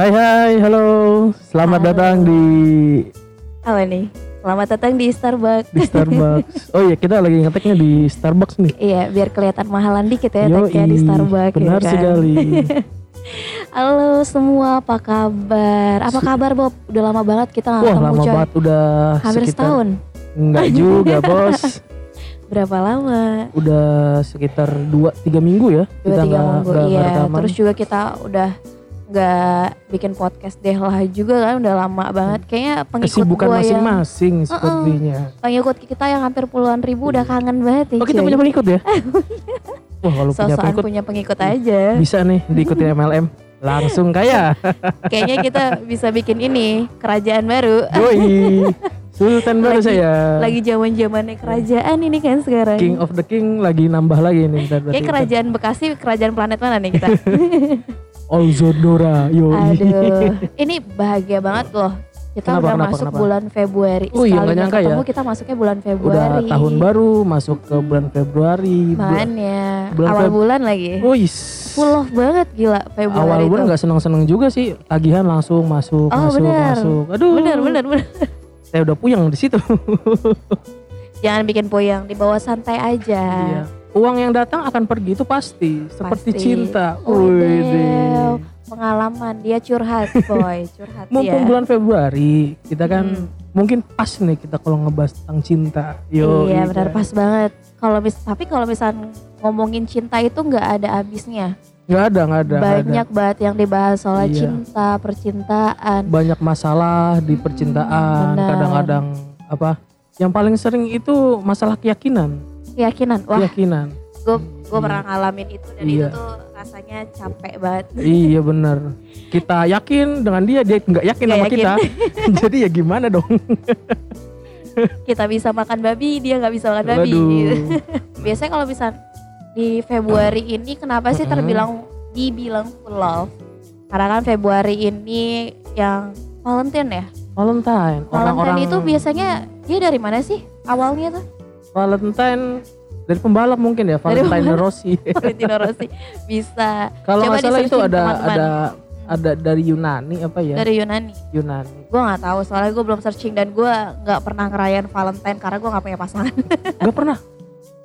Hai hai, halo. Selamat Halo. datang di Apa nih? Selamat datang di Starbucks. di Starbucks. oh iya, kita lagi ngeteknya di Starbucks nih. Iya, biar kelihatan mahalan dikit ya tagnya di Starbucks. ya Benar kan? sekali. Halo semua, apa kabar? Apa kabar Bob? Udah lama banget kita nggak Wah, ketemu lama coy. banget udah Hampir sekitar setahun. Enggak juga, Bos. Berapa lama? Udah sekitar 2 3 minggu ya Dua kita tiga nggak minggu. nggak Iya. rekaman. Terus juga kita udah nggak bikin podcast deh lah juga kan udah lama banget. Kayaknya pengikut Kesibukan gua yang masing-masing sepertinya. pengikut kita yang hampir puluhan ribu udah kangen banget ya. Oh, kita punya pengikut ya? Wah, kalau punya pengikut punya pengikut aja. bisa nih diikutin MLM. Langsung kaya. Kayaknya kita bisa bikin ini kerajaan baru. Yoi. Sultan baru Lagi- saya. Lagi zaman zamannya kerajaan ini kan sekarang. King of the King lagi nambah lagi berarti. Kayak kerajaan Bekasi, kerajaan planet mana nih kita? Olzodora. Yoi. Aduh, ini bahagia banget loh. Kita Kenapa, udah kenapa, masuk kenapa? bulan Februari. Oh iya, nggak nyangka ketemu ya. kita masuknya bulan Udah Februari. tahun baru masuk ke bulan Februari. Makanya bulan awal Feb- bulan lagi. Wis. Full of banget gila Februari Awal itu. bulan nggak seneng-seneng juga sih. Tagihan langsung masuk, Oh, masuk, benar. masuk. Aduh. Bener bener bener. Saya udah puyeng di situ. Jangan bikin poyang, dibawa santai aja. Iya. Uang yang datang akan pergi itu pasti, seperti Pasti. cinta. Oh, Widih. Pengalaman dia curhat boy, curhat Mumpung ya. bulan Februari, kita kan Hmm. mungkin pas nih kita kalau ngebahas tentang cinta. Yo, iya benar pas banget. Kalau mis tapi kalau misal ngomongin cinta itu nggak ada habisnya. Nggak ada, nggak ada. nggak ada. Banyak banget yang dibahas soal Iya. cinta, percintaan. banyak masalah di Hmm, percintaan kadang-kadang apa yang paling sering itu masalah keyakinan Keyakinan. Wah, keyakinan gue gue pernah ngalamin itu dan Iya. itu tuh rasanya capek banget. iya benar kita yakin dengan dia dia nggak yakin Nggak sama yakin. kita jadi ya gimana dong Kita bisa makan babi, dia nggak bisa makan babi. Biasanya kalau bisa di Februari ini kenapa sih Mm-mm. terbilang dibilang full love? Karena kan Februari ini yang Valentine ya. Valentine orang-orang Valentine itu biasanya dia dari mana sih awalnya tuh? Valentine dari pembalap mungkin ya Valentine. Rossi Valentino Rossi bisa kalau nggak salah itu ada teman-teman. ada ada dari Yunani apa ya dari Yunani. Yunani Gue nggak tahu soalnya gue belum searching dan gue nggak pernah ngerayain Valentine karena gue nggak punya pasangan. nggak pernah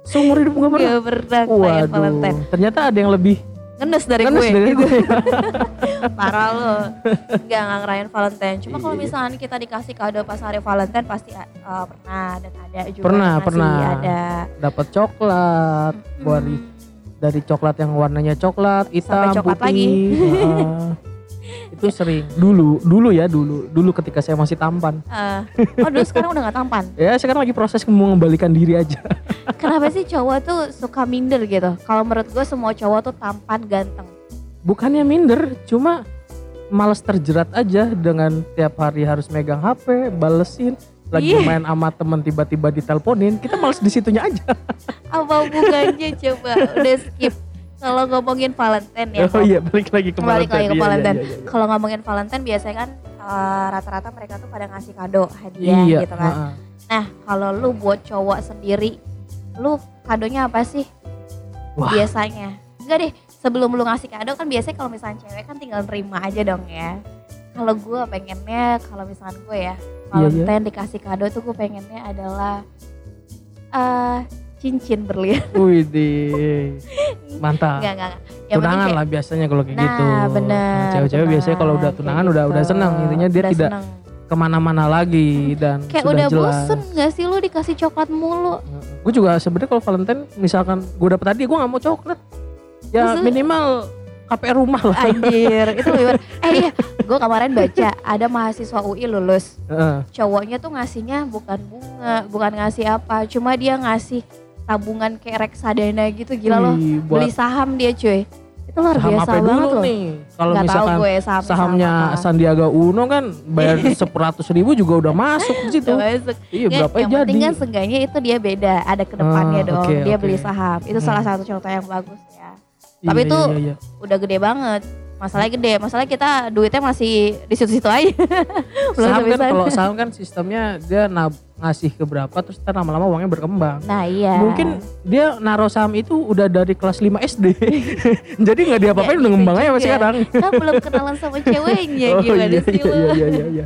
seumur hidup nggak pernah Gak pernah ngerayain Valentine. Ternyata ada yang lebih Ngenes dari Ngenes gue. dari gue. Parah lo. Gak nggak ngerayain Valentine. Cuma kalau Iya. misalnya kita dikasih kado pas hari Valentine pasti uh, pernah dan ada juga. Pernah, masih pernah. Ada. dapat coklat dari Hmm. dari coklat yang warnanya coklat hitam Sampai coklat putih lagi. Heeh. itu sering dulu dulu ya dulu dulu ketika saya masih tampan Uh, oh dulu sekarang udah gak tampan. ya sekarang lagi proses mengembalikan diri aja Kenapa sih cowok tuh suka minder gitu? Kalau menurut gue semua cowok tuh tampan ganteng. bukannya minder cuma males terjerat aja dengan tiap hari harus megang HP balesin lagi Iya. main sama temen tiba-tiba diteleponin kita males di situnya aja Apa hubungannya coba? Udah skip. Kalau ngomongin Valentine ya. oh iya balik lagi ke Balik lagi ke Iya, iya, Valentine. iya, iya, iya. Kalau ngomongin Valentine biasanya kan uh, rata-rata mereka tuh pada ngasih kado hadiah iya gitu kan. heeh. Nah, kalau lu buat cowok sendiri, lu kadonya apa sih? Wah. Biasanya. Enggak deh, sebelum lu ngasih kado kan biasanya kalau misalnya cewek kan tinggal nerima aja dong ya. Kalau gue pengennya, kalau misalnya gue ya, Iya, Valentine dikasih kado tuh gue pengennya adalah eh cincin berlian. Wih deh, mantap. Enggak, enggak, enggak. Penting tunangan kayak- lah biasanya kalau kayak Nah, gitu. benar, Nah, Cewek-cewek biasanya kalau udah tunangan gitu. udah udah senang. Intinya dia Udah tidak seneng. ke mana-mana lagi dan Kayak sudah udah jelas. bosen gak sih lu dikasih coklat mulu? Gue juga sebenarnya kalau Valentine misalkan gue dapet hadiah gue nggak mau coklat. Ya Maksud- minimal KPR rumah lah. Anjir, itu lebih ber- Eh iya, gue kemarin baca ada mahasiswa UI lulus. Heeh. Cowoknya tuh ngasihnya bukan bunga, bukan ngasih apa, cuma dia ngasih tabungan kayak reksadana gitu. Gila loh, beli saham dia cuy. Itu luar saham biasa apa banget dulu loh. nih? Kalau misalkan gue saham sahamnya Sandiaga Uno kan bayar seperatus ribu juga udah masuk di situ. masuk. Iya Ya, berapa yang jadi? penting kan seenggaknya itu dia beda, ada ke depannya Ah, dong. oke, dia oke. beli saham, itu Hmm. salah satu contoh yang bagus ya. Iya, tapi iya, itu- iya, iya. Udah gede banget. Masalahnya gede, masalahnya kita duitnya masih di situ-situ aja. Belum saham kan kalau saham kan sistemnya dia nab ngasih ke berapa terus ntar lama-lama uangnya berkembang. Nah iya. Mungkin dia naruh saham itu udah dari kelas 5 SD. Jadi nggak diapa-apain udah gitu ngembang aja juga. sekarang. Kan belum kenalan sama ceweknya oh gimana iya, sih iya, lu? iya iya iya.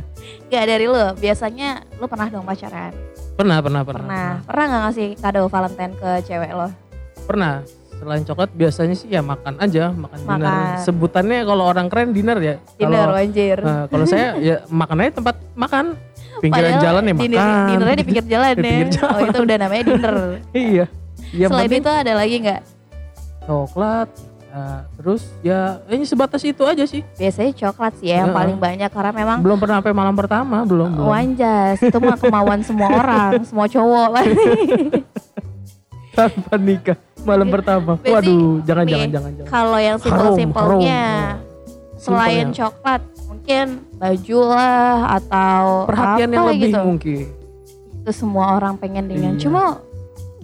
Gak dari lu, biasanya lu pernah dong pacaran? Pernah pernah pernah. Pernah. Pernah gak ngasih kado Valentine ke cewek lo? Pernah. Selain coklat biasanya sih ya makan aja, makan, dinner. Makan. Sebutannya kalau orang keren dinner ya. Dinner Kalau anjir. Nah, kalau saya ya makanannya tempat makan. Pinggiran Padahal jalan ya dinner, makan. Dinnernya di pinggir jalan Di ya. pinggir jalan. Oh itu udah namanya dinner. Iya. Ya, Selain itu ada lagi nggak? coklat. Nah, terus ya ini sebatas itu aja sih. Biasanya coklat sih ya yang Heeh. paling banyak karena memang Belum pernah sampai malam pertama, belum belum. wanjas itu mah kemauan semua orang, semua cowok. Tanpa nikah malam pertama. Berarti Waduh, jangan nih, jangan jangan jangan. Kalau yang simpel-simpelnya, selain Simpelnya. coklat, mungkin baju lah atau perhatian apa yang lebih gitu. mungkin. Itu semua orang pengen dengan. Iya. Cuma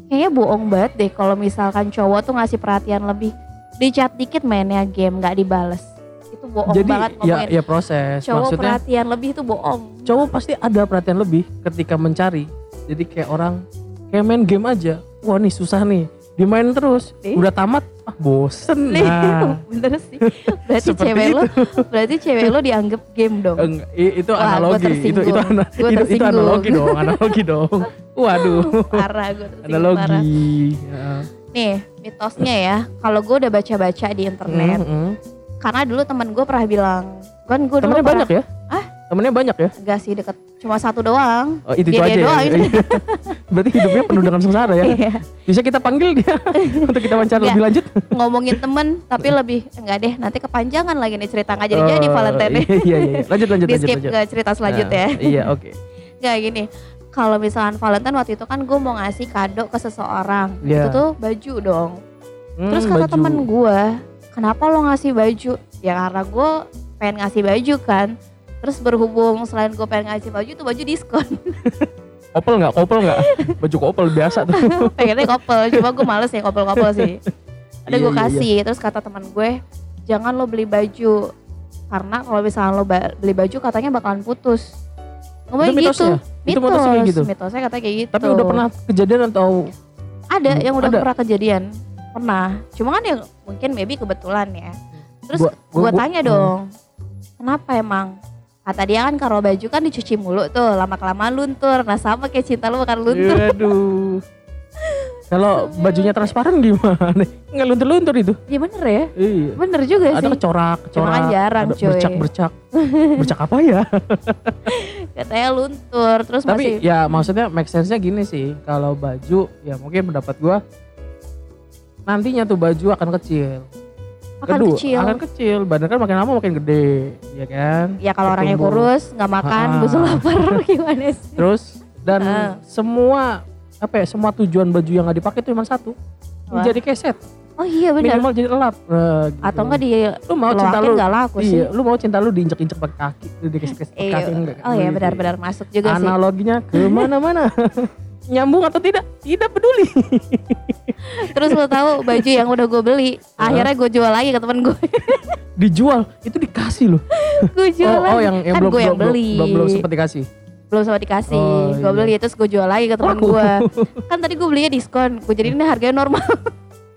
kayaknya bohong banget deh kalau misalkan cowok tuh ngasih perhatian lebih. Di chat dikit mainnya game nggak dibales. Itu bohong Jadi banget ya ngomongin. ya proses. cowok Maksudnya perhatian lebih itu bohong. cowok pasti ada perhatian lebih ketika mencari. Jadi kayak orang kayak main game aja. Wah nih susah nih. Dimain terus. Nih. Udah tamat, ah bosen. Nih, Nah, bener sih. Berarti cewek lo, berarti cewek lo dianggap game dong. i- itu Wah, analogi. Itu itu ana- itu, itu analogi dong, analogi dong. Waduh, Parah gue tersinggung parah. analogi. Ya. Nih, mitosnya ya. Kalau gue udah baca-baca di internet, Mm, mm. karena dulu teman gue pernah bilang, kan gue dulu pernah, banyak ya? Temennya banyak ya? Enggak sih deket, cuma satu doang. Oh, itu, Dia- itu dia aja doang ya. ini. Berarti hidupnya penuh dengan sengsara ya. Iya. Bisa kita panggil dia untuk kita wawancara lebih lanjut. Ngomongin temen, tapi lebih enggak deh. Nanti kepanjangan lagi nih cerita nggak jadi-jadi Oh, Valentine Iya, iya, iya. Lanjut, lanjut, Di lanjut. skip lanjut. ke cerita selanjutnya. Nah, iya, oke. Nggak gini. Kalau misalkan Valentine waktu itu kan gue mau ngasih kado ke seseorang. Iya. Itu tuh baju dong. Hmm, Terus kata baju. temen gue, kenapa lo ngasih baju? Ya karena gue pengen ngasih baju kan. Terus berhubung selain gue pengen ngasih baju tuh baju diskon. Kopel nggak? Kopel nggak? Baju kopel biasa tuh. Pengennya couple, cuma gue males ya couple-couple sih. Ada Iya, gue iya, kasih, terus kata teman gue, jangan lo beli baju. Karena kalau misalnya lo beli baju katanya bakalan putus. Ngomongnya Itu gitu. mitosnya? Itu mitosnya kayak gitu? Mitosnya katanya kayak gitu. Tapi udah pernah kejadian atau Ada yang udah Ada. pernah kejadian. Pernah. Cuma kan ya mungkin maybe kebetulan ya. Terus gue tanya dong, kenapa emang? Kata dia kan kalau baju kan dicuci mulu tuh, lama kelamaan luntur. Nah sama kayak cinta lu bakal luntur. Aduh. Kalau bajunya transparan gimana? Nggak luntur-luntur itu. Ya bener ya, Iya. bener juga Ada sih. kecorak, Cuma kecorak. kan jarang, ada cuy. bercak-bercak. bercak apa ya? Katanya luntur, terus Tapi masih ya maksudnya make sense-nya gini sih. Kalau baju ya mungkin pendapat gua nantinya tuh baju akan kecil. Akan Kedua, kecil. akan kecil. Badan kan makin lama makin gede, ya kan? Ya kalau orangnya kurus, nggak makan, Ah. busuk lapar, gimana sih? Terus dan Ah. semua apa ya semua tujuan baju yang nggak dipakai itu cuma satu Wah. jadi keset Oh iya benar. minimal jadi elap Nah, gitu. Atau enggak di lu mau cinta lu nggak laku sih. iya lu mau cinta lu diinjek injek pakai kaki di keset pakai Iya. kaki enggak Oh iya Gitu. benar-benar masuk juga sih. analoginya ke mana-mana nyambung atau tidak tidak peduli Terus lo tahu baju yang udah gue beli, akhirnya gue jual lagi ke temen gue. dijual itu dikasih loh gue jual oh, lagi. oh yang yang kan belum gue yang belum, beli. belum belum sempat dikasih Belum sama dikasih. Oh, gue iya. beli terus gue jual lagi ke temen gue. Kan tadi gue belinya diskon, gue jadiin harganya normal.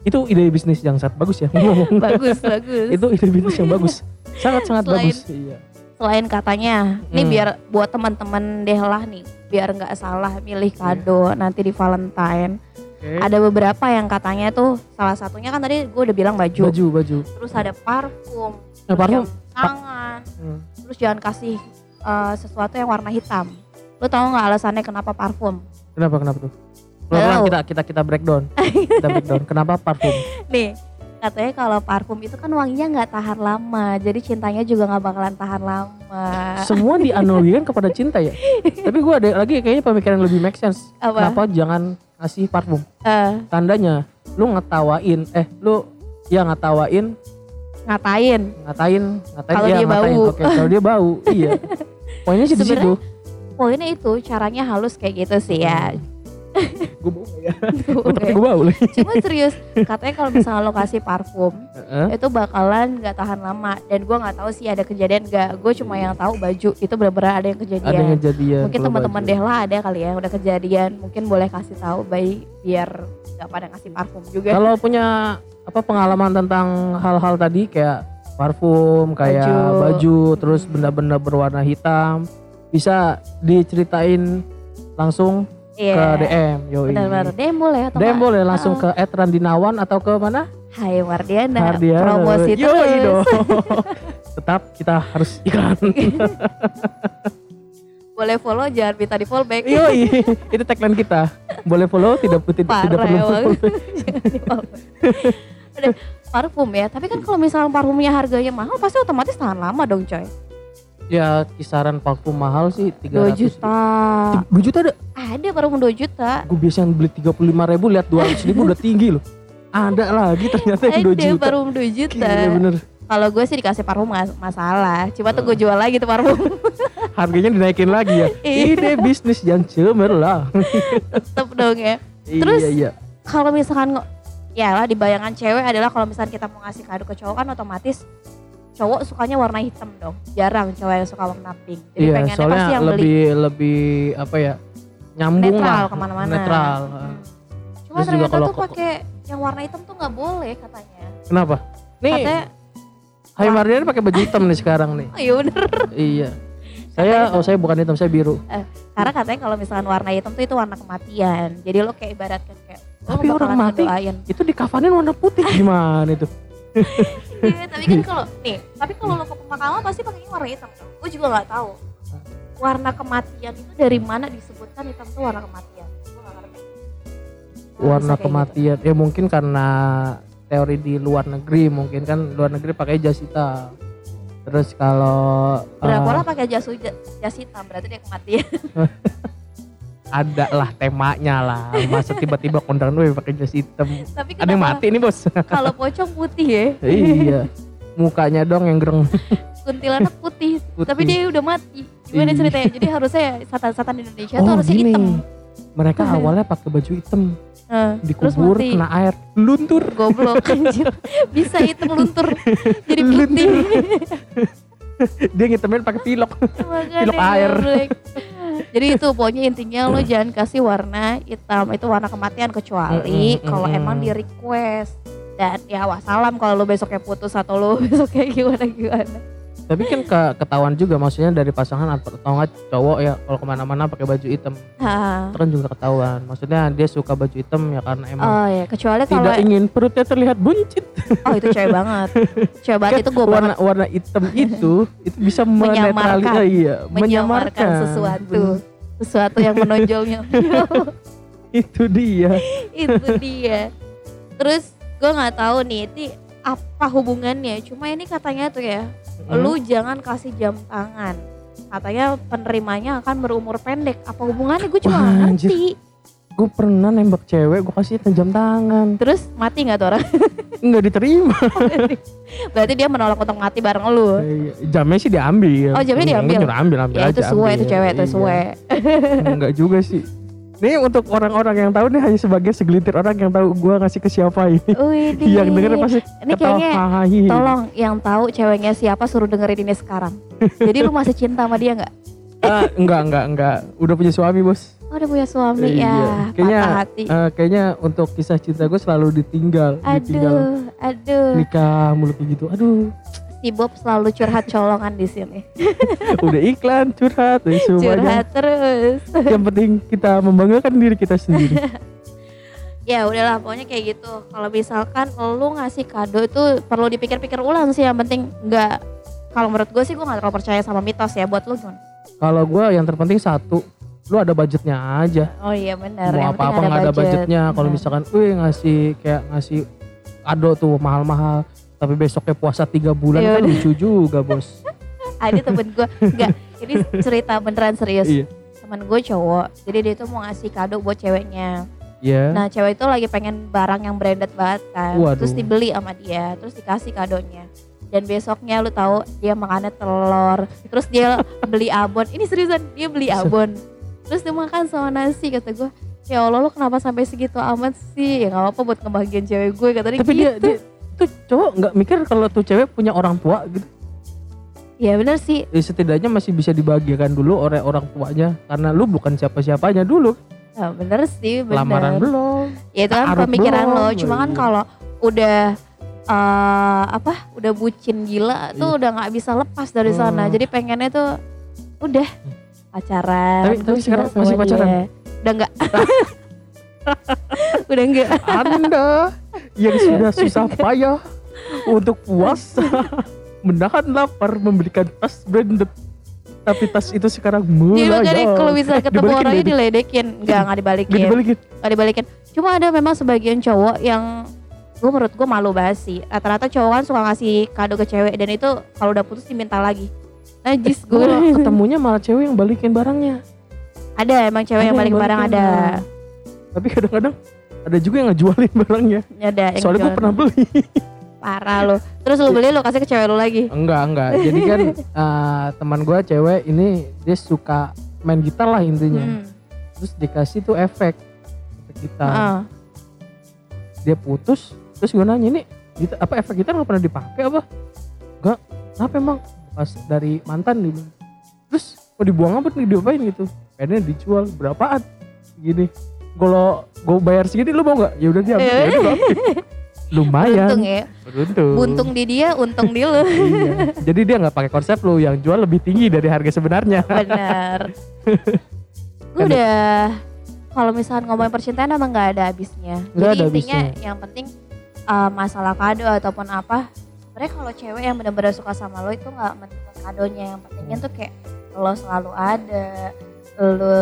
itu ide bisnis yang sangat bagus ya bagus bagus. itu ide bisnis yang bagus sangat sangat Selain- bagus iya Selain katanya, nih Hmm. biar buat teman-teman deh lah nih, biar nggak salah milih kado nanti di Valentine. Oke. Ada beberapa yang katanya tuh salah satunya kan tadi gue udah bilang baju. baju baju Terus ada parfum, Nah, terus parfum, tangan, Hmm. terus jangan kasih eh, sesuatu yang warna hitam. Lu tahu nggak alasannya kenapa parfum? Kenapa kenapa tuh? Pelan-pelan tahu. kita kita kita breakdown. kita breakdown. Kenapa parfum? Nih, katanya kalau parfum itu kan wanginya nggak tahan lama, jadi cintanya juga nggak bakalan tahan lama. Semua dianalogikan kepada cinta ya. Tapi gue ada lagi kayaknya pemikiran yang lebih make sense. Apa? Kenapa jangan kasih parfum? Eh, Tandanya lu ngetawain, eh lu ya ngetawain, ngatain? ngatain, ngatain Kalau ya, dia ngatain. bau. Oke, kalau dia bau, iya. Poinnya sih di situ. Poinnya itu caranya halus kayak gitu sih ya. Gue bau ya gue tapi kayak- gue bau lagi Cuma serius, katanya kalau misalnya lo kasih parfum itu bakalan nggak tahan lama dan gua nggak tahu sih ada kejadian nggak. Gue cuma yang tahu baju itu benar-benar ada yang kejadian. ada yang kejadian Mungkin teman-teman deh lah ada kali ya udah kejadian. Mungkin boleh kasih tahu baik biar nggak pada ngasih parfum juga. kalau punya apa pengalaman tentang hal-hal tadi kayak parfum kayak Baju. baju, terus benda-benda berwarna hitam bisa diceritain langsung Iya. ke DM yoi Benar-benar DM boleh atau DM boleh langsung ke @randinawan atau ke mana? Hai Mardiana, Hardiana. promosi Yoi terus. dong. Tetap kita harus iklan. Boleh follow jangan minta di follow back. Yoi, itu tagline kita. Boleh follow tidak tidak, Parah tidak perlu back. Udah, parfum ya, tapi kan kalau misalnya parfumnya harganya mahal pasti otomatis tahan lama dong coy. Ya kisaran parfum mahal sih 2 300 juta. 2 juta ada. Ada parfum 2 juta. Gue biasanya beli 35 ribu lihat 200 ribu udah tinggi loh. Ada lagi ternyata yang 2 Ada juta. parfum 2 juta. Gila bener. Kalau gue sih dikasih parfum nggak masalah. Cuma tuh gue jual lagi tuh parfum. Harganya dinaikin lagi ya. Iya. Ini bisnis yang cemerlang. Tetep dong ya. Terus- iya iya. Kalau misalkan ya lah di bayangan cewek adalah kalau misalkan kita mau ngasih kado ke cowok kan otomatis cowok sukanya warna hitam dong. Jarang cowok yang suka warna pink. Jadi Iya, pengennya soalnya pasti yang beli lebih lebih apa ya? Nyambung netral lah. ke mana-mana. Netral. Hmm. Cuma Terus ternyata kalau tuh pakai yang warna hitam tuh nggak boleh katanya. Kenapa? Nih, Katanya, Hai Mardian pakai baju hitam nih sekarang nih. oh iya bener. Iya. Saya oh saya bukan hitam, saya biru. Karena katanya kalau misalkan warna hitam tuh itu warna kematian. Jadi lo kayak ibaratkan kayak lo Tapi orang bakalan mati. ngedoain. Itu dikafanin warna putih gimana itu? Iya, tapi kan kalau nih, tapi kalau lo ke pemakaman pasti pakainya warna hitam dong. Gue juga nggak tahu. Warna kematian itu dari mana disebutkan hitam itu warna kematian? Gue ngerti. Warna gitu? kematian. Ya mungkin karena teori di luar negeri mungkin kan luar negeri pakai jas hitam. Terus kalau gitu. Dracula eh, pakai jas jas hitam berarti dia kematian. ada lah temanya lah. Masa tiba-tiba kondangan gue pakai jas hitam. tapi Ada yang mati nih, Bos. kalau pocong putih ya? iya. Mukanya dong yang gereng. Kuntilanak putih, tapi Putih. dia udah mati. Gimana Iya. ceritanya? Jadi harusnya setan-setan di Indonesia tuh Oh, harusnya gini. hitam. Mereka awalnya pakai baju hitam, terus dikubur mati. kena air, luntur. Goblok anjir. Bisa hitam luntur jadi Luntur. Dia ngitemin pakai pilok. Pilok air. Jadi itu pokoknya intinya lo jangan kasih warna hitam itu warna kematian kecuali Mm-mm, kalau emang di request dan ya wassalam kalau lo besoknya putus atau lo besoknya gimana gimana. Tapi kan ke, ketahuan juga maksudnya dari pasangan atau nggak cowok ya kalau ke mana-mana pakai baju hitam kan juga ketahuan. Maksudnya dia suka baju hitam ya karena emang Oh ya kecuali kalau tidak ingin perutnya terlihat buncit. oh itu cewek banget. Cewek banget itu gue banget warna warna hitam itu itu bisa Menyamarkan. menetralisir iya, menyamarkan sesuatu sesuatu yang menonjolnya. itu dia. itu dia terus gue nggak tahu nih ini apa hubungannya cuma ini katanya tuh ya Hmm. lu jangan kasih jam tangan. Katanya penerimanya akan berumur pendek. Apa hubungannya? Gue cuma nggak Wah, ngerti. gue pernah nembak cewek gue kasih jam tangan. Terus mati nggak tuh orang? Nggak diterima. Berarti dia menolak untuk mati bareng lu. Iya, jamnya sih diambil. Oh, jamnya diambil? nyuruh ambil ambil ya aja itu suwe itu cewek itu Iya. suwe. Enggak juga sih. Ini untuk orang-orang yang tahu nih hanya sebagai segelintir orang yang tahu gua ngasih ke siapa ini. Wih, yang denger pasti ini ketawa kayaknya tolong yang tahu ceweknya siapa suruh dengerin ini sekarang jadi lu masih cinta sama dia nggak Ah, enggak enggak enggak. Udah punya suami, Bos. oh udah punya suami Iya. ya Kayaknya patah hati eh, kayaknya untuk kisah cinta gue selalu ditinggal, ditinggal aduh aduh nikah mulu kayak gitu. Aduh, si Bob selalu curhat colongan di sini. udah iklan curhat semuanya. Curhat terus. Yang penting kita membanggakan diri kita sendiri. Ya udahlah pokoknya kayak gitu. Kalau misalkan lu ngasih kado itu perlu dipikir-pikir ulang sih. Yang penting nggak kalau menurut gue sih gue gak terlalu percaya sama mitos ya buat lu gimana? Kalau gua yang terpenting satu, lu ada budgetnya aja. Oh iya benar. mau Yang apa-apa nggak ada budgetnya kalau misalkan wih ngasih kayak ngasih kado tuh mahal-mahal tapi besoknya puasa tiga bulan Iya, kan udah. lucu juga bos ada temen gue nggak ini cerita beneran serius. Iya. Temen gue cowok. Jadi dia tuh mau ngasih kado buat ceweknya. ya Nah cewek itu lagi pengen barang yang branded banget kan. Waduh. Terus dibeli sama dia, terus dikasih kadonya. Dan besoknya lu tahu dia makannya telur, terus dia beli abon. Ini seriusan dia beli abon. Terus dia makan sama nasi kata gue. ya Allah lu kenapa sampai segitu amat sih ya nggak apa-apa buat kebahagiaan cewek gue kata dia Tapi gitu dia, dia tuh cowok nggak mikir kalau tuh cewek punya orang tua gitu. ya bener sih Ya, setidaknya masih bisa dibahagiakan dulu oleh orang tuanya karena lu bukan siapa-siapanya dulu. ya, bener sih bener Lamaran belum. ya itu kan pemikiran belum, lo cuma kan iya. kalau udah eh, apa udah bucin gila tuh udah nggak bisa lepas dari sana Hmm. jadi pengennya tuh udah pacaran Tapi- tapi sekarang masih pacaran? dia. udah enggak udah enggak Anda yang sudah susah payah untuk puasa, menahan lapar, membelikan tas branded. Tapi tas itu sekarang jadi makanya melayang. kalau bisa ketemu Dibalikin orangnya deh. diledekin enggak enggak dibalikin Gak dibalikin. nggak dibalikin cuma ada memang sebagian cowok yang gue menurut gue malu banget sih rata-rata cowok kan suka ngasih kado ke cewek dan itu kalau udah putus diminta lagi najis Gue ketemunya malah cewek yang balikin barangnya. ada emang cewek yang Ada balik barang balikin. ada Nah, Tapi kadang-kadang ada juga yang ngejualin barangnya. ada yang Soalnya gue pernah beli. parah lo terus lo beli lo kasih ke cewek lo lagi Enggak, enggak. Jadi kan eh, teman gue cewek ini dia suka main gitar lah intinya. Hmm. Terus dikasih tuh efek. Efek gitar. Heeh. Dia putus. Terus gue nanya ini gitar, apa efek gitar nggak pernah dipakai apa? Enggak. Kenapa emang? Pas dari mantan bilang. Terus mau dibuang apa nih diapain gitu? Kayaknya dijual berapaan? Gini. Kalau gue bayar segini lu mau nggak? Ya udah dia ambil. Ya udah, ambil. Lumayan. untung ya Beruntung. buntung di dia untung di lo Iya. Jadi dia nggak pakai konsep lu yang jual lebih tinggi dari harga sebenarnya. bener gue udah kalau misalnya ngomongin percintaan emang nggak ada habisnya Nggak jadi ada intinya habisnya. yang penting uh, masalah kado ataupun apa sebenarnya kalau cewek yang benar-benar suka sama lo itu nggak menentukan kadonya yang pentingnya tuh kayak lo selalu ada lo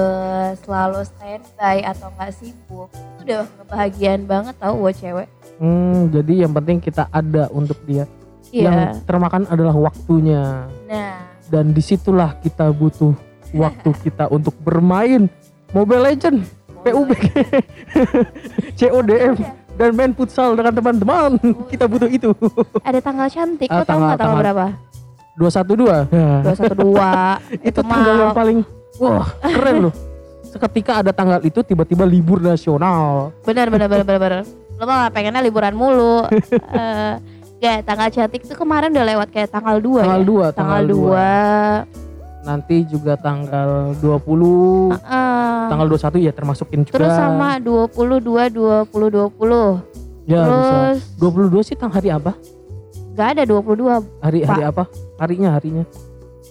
selalu standby atau nggak sibuk itu udah kebahagiaan banget tau buat cewek Hmm, jadi yang penting kita ada untuk dia. iya Yang termakan adalah waktunya. nah Dan di situlah kita butuh waktu kita untuk bermain Mobile Legend, PUBG, CODM, dan main futsal dengan teman-teman. Kita butuh itu. ada tanggal cantik Ah, lo tau nggak tanggal tanggal- berapa 212. Ya. dua satu dua itu tanggal yang paling wah keren loh. Seketika ada tanggal itu tiba-tiba libur nasional. benar benar benar benar benar lo mah pengennya liburan mulu Eh, Gak, tanggal cantik tuh kemarin udah lewat kayak tanggal 2 Tanggal ya? 2, Tanggal 2 Nanti juga tanggal 20, Heeh. tanggal 21 ya termasukin juga. Terus sama 22, 20, 20 ya bisa. Terus 22 sih tang hari apa? gak ada 22 Hari hari apa? Harinya harinya.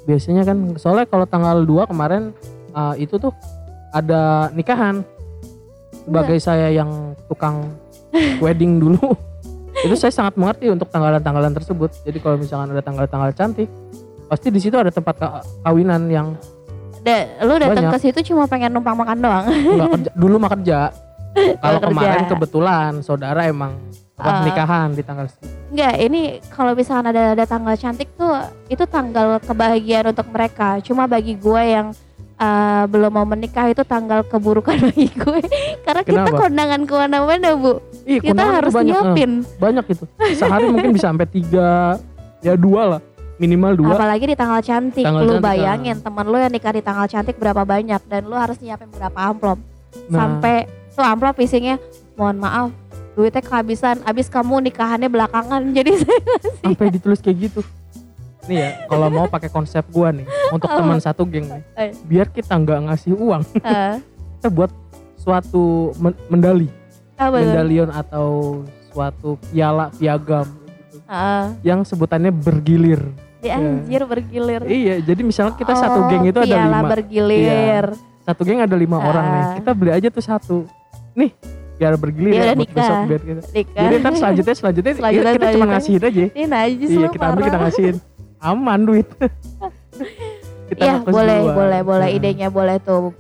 Biasanya kan soalnya kalau tanggal 2 kemarin uh, itu tuh ada nikahan. Sebagai saya yang tukang wedding dulu. itu saya sangat mengerti untuk tanggalan-tanggalan tersebut. Jadi kalau misalkan ada tanggal-tanggal cantik, pasti di situ ada tempat ka- kawinan yang Da, Lu datang ke situ cuma pengen numpang makan doang nggak kerja dulu mah kerja. Kalau kemarin kebetulan saudara emang Ah. nikahan di tanggal segitu. Enggak, ini kalau misalkan ada, ada tanggal cantik tuh Itu tanggal kebahagiaan untuk mereka Cuma bagi gue yang eh, belum mau menikah itu tanggal keburukan bagi gue Karena kita Kenapa? kondangan ke mana-mana bu Ih, Kita harus banyak, eh. nyiapin banyak itu sehari mungkin bisa sampai tiga ya dua lah minimal dua Apalagi di tanggal cantik, Tanggal lu cantik, bayangin temen lu yang nikah di tanggal cantik berapa banyak dan lu harus nyiapin berapa amplop. Nah. Sampai tuh amplop isinya, mohon maaf, duitnya kehabisan, abis kamu nikahannya belakangan. Jadi saya sampai ditulis kayak gitu nih ya kalau mau pakai konsep gua nih untuk Apa? teman satu geng nih Eh. biar kita nggak ngasih uang eh, kita buat suatu men- mendali apa tuh? medalion atau suatu piala piagam gitu Eh, yang sebutannya bergilir di anjir bergilir. iya jadi misalnya kita satu Oh, geng itu ada lima Iya. bergilir. satu geng ada lima Ah. orang nih kita beli aja tuh satu nih biar bergilir Dia ya udah buat nikah. besok biar kita Nikah. Jadi ntar selanjutnya selanjutnya, Kan? Selanjutnya, kita cuma ngasihin aja. Ini najis Iya kita ambil kita ngasihin. Aman duit. kita Iya boleh duluan. boleh boleh Nah. idenya boleh tuh.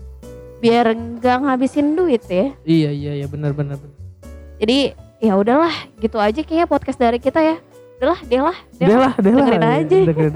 Biar nggak ngabisin duit ya. Iya iya iya benar benar. Jadi ya udahlah gitu aja kayaknya podcast dari kita ya. Udahlah, deh lah, Deh lah. Dengerin aja. Dengerin.